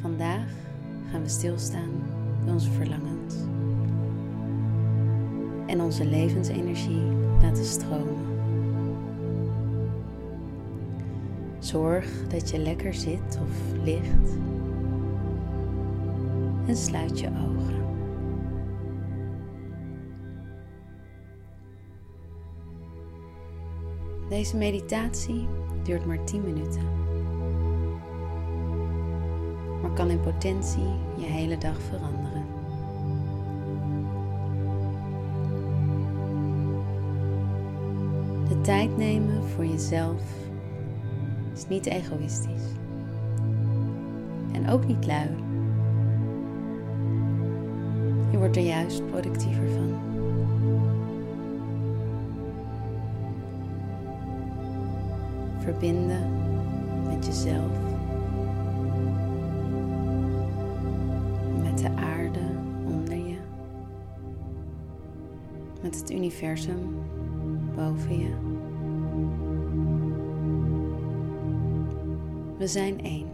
vandaag gaan we stilstaan bij onze verlangens en onze levensenergie laten stromen. Zorg dat je lekker zit of ligt en sluit je ogen. Deze meditatie duurt maar 10 minuten, kan in potentie je hele dag veranderen. De tijd nemen voor jezelf is niet egoïstisch en ook niet lui. Je wordt er juist productiever van. Verbinden met jezelf, het universum boven je. We zijn één.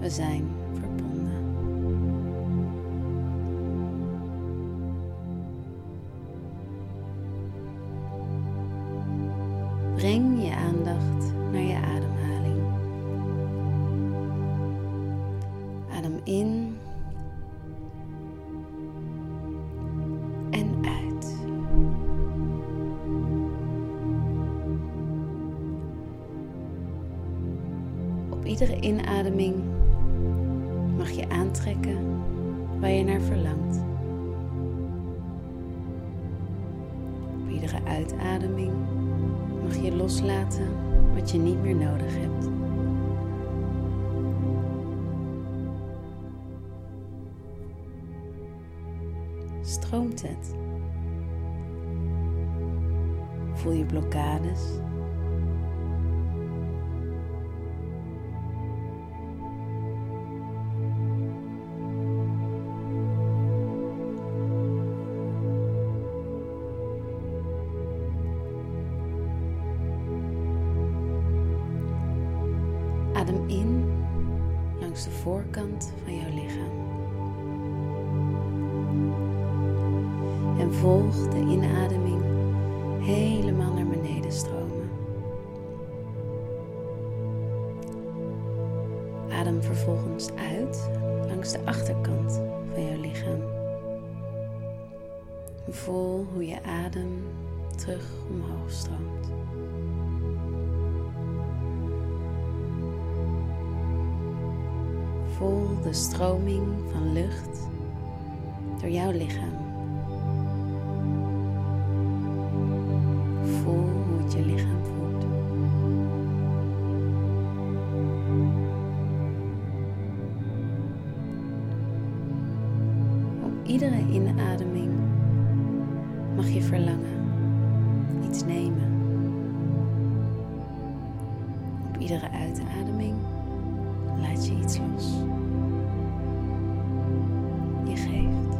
We zijn verbonden. Iedere inademing mag je aantrekken waar je naar verlangt. Op iedere uitademing mag je loslaten wat je niet meer nodig hebt. Stroomt het? Voel je blokkades? De voorkant van jouw lichaam. En volg de inademing helemaal naar beneden stromen. Adem vervolgens uit langs de achterkant van jouw lichaam. Voel hoe je adem terug omhoog stroomt. Voel de stroming van lucht door jouw lichaam. Voel hoe je lichaam voelt. Op iedere inademing mag je verlangen, Je geeft.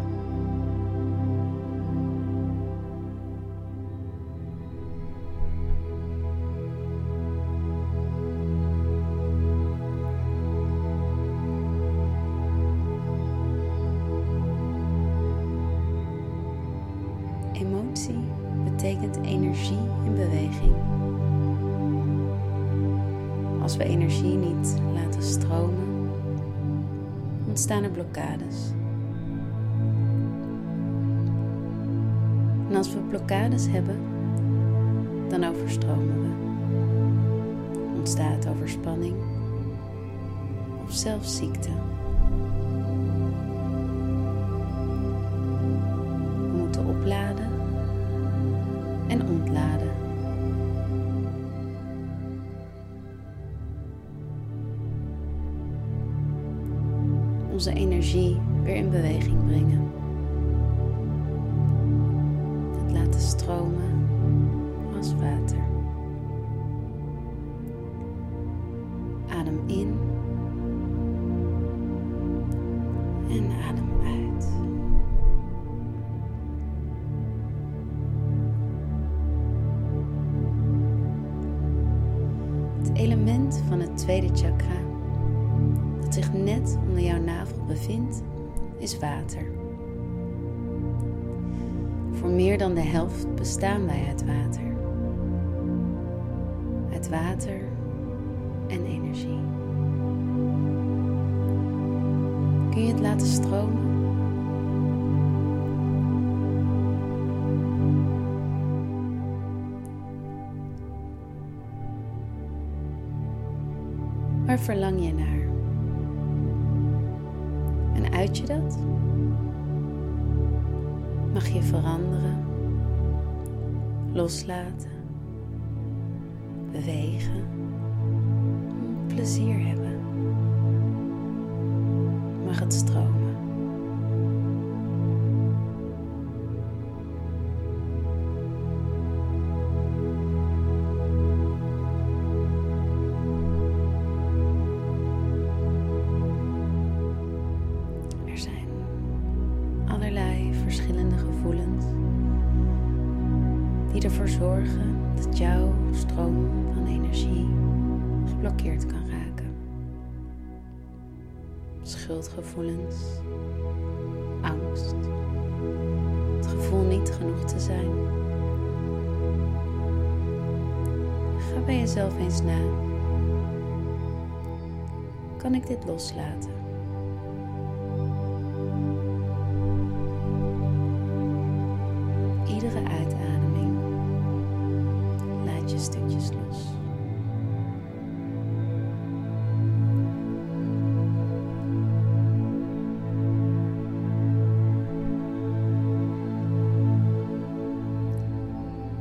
Emotie betekent energie in beweging. Als we energie niet laten stromen, ontstaan er blokkades. En als we blokkades hebben, dan overstromen we. Ontstaat overspanning of zelfs ziekte. We moeten opladen Onze energie weer in beweging brengen. Het laten stromen als water. Adem in en adem uit. Het element van het tweede chakra zich net onder jouw navel bevindt, is water. Voor meer dan de helft bestaan wij uit water. Uit water en energie. Kun je het laten stromen? Waar verlang je naar? Uit je dat? Mag je veranderen, loslaten, bewegen, plezier hebben. Mag het stromen. Ervoor zorgen dat jouw stroom van energie geblokkeerd kan raken. Schuldgevoelens, angst, het gevoel niet genoeg te zijn. Ga bij jezelf eens na. Kan ik dit loslaten? Stukjes los.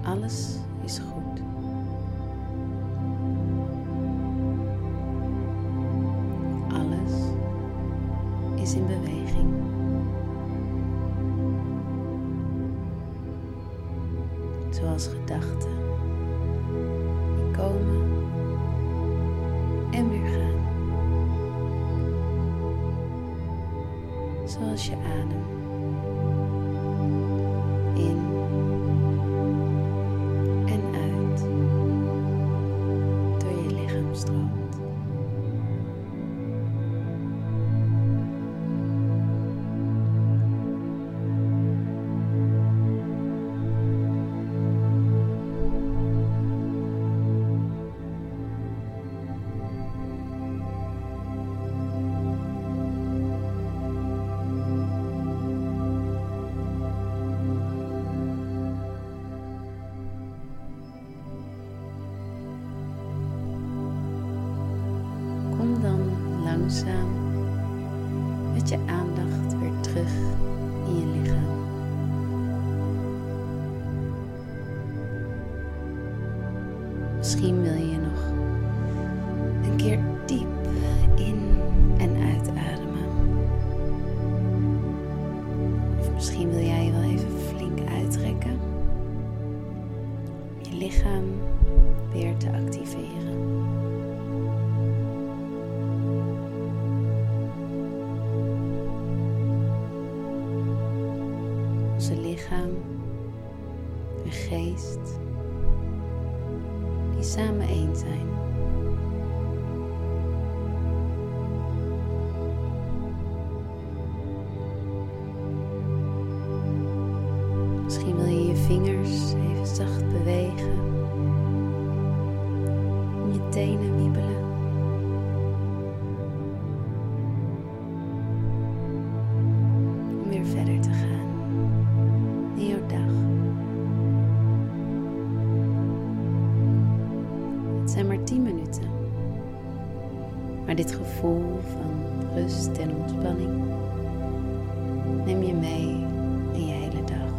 Alles is goed. Alles is in beweging. Zoals gedachten komen en weer gaan. Zoals je adem. In je lichaam. Misschien wil je nog een keer diep in en uitademen. Of misschien wil jij je wel even flink uittrekken. Om je lichaam weer te activeren. Lichaam en geest die samen één zijn. Misschien wil je je vingers even zacht bewegen, je tenen wiebelen. Om weer verder te gaan. Dit gevoel van rust en ontspanning neem je mee in je hele dag.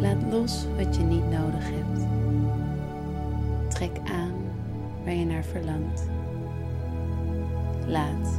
Laat los wat je niet nodig hebt. Trek aan waar je naar verlangt. Laat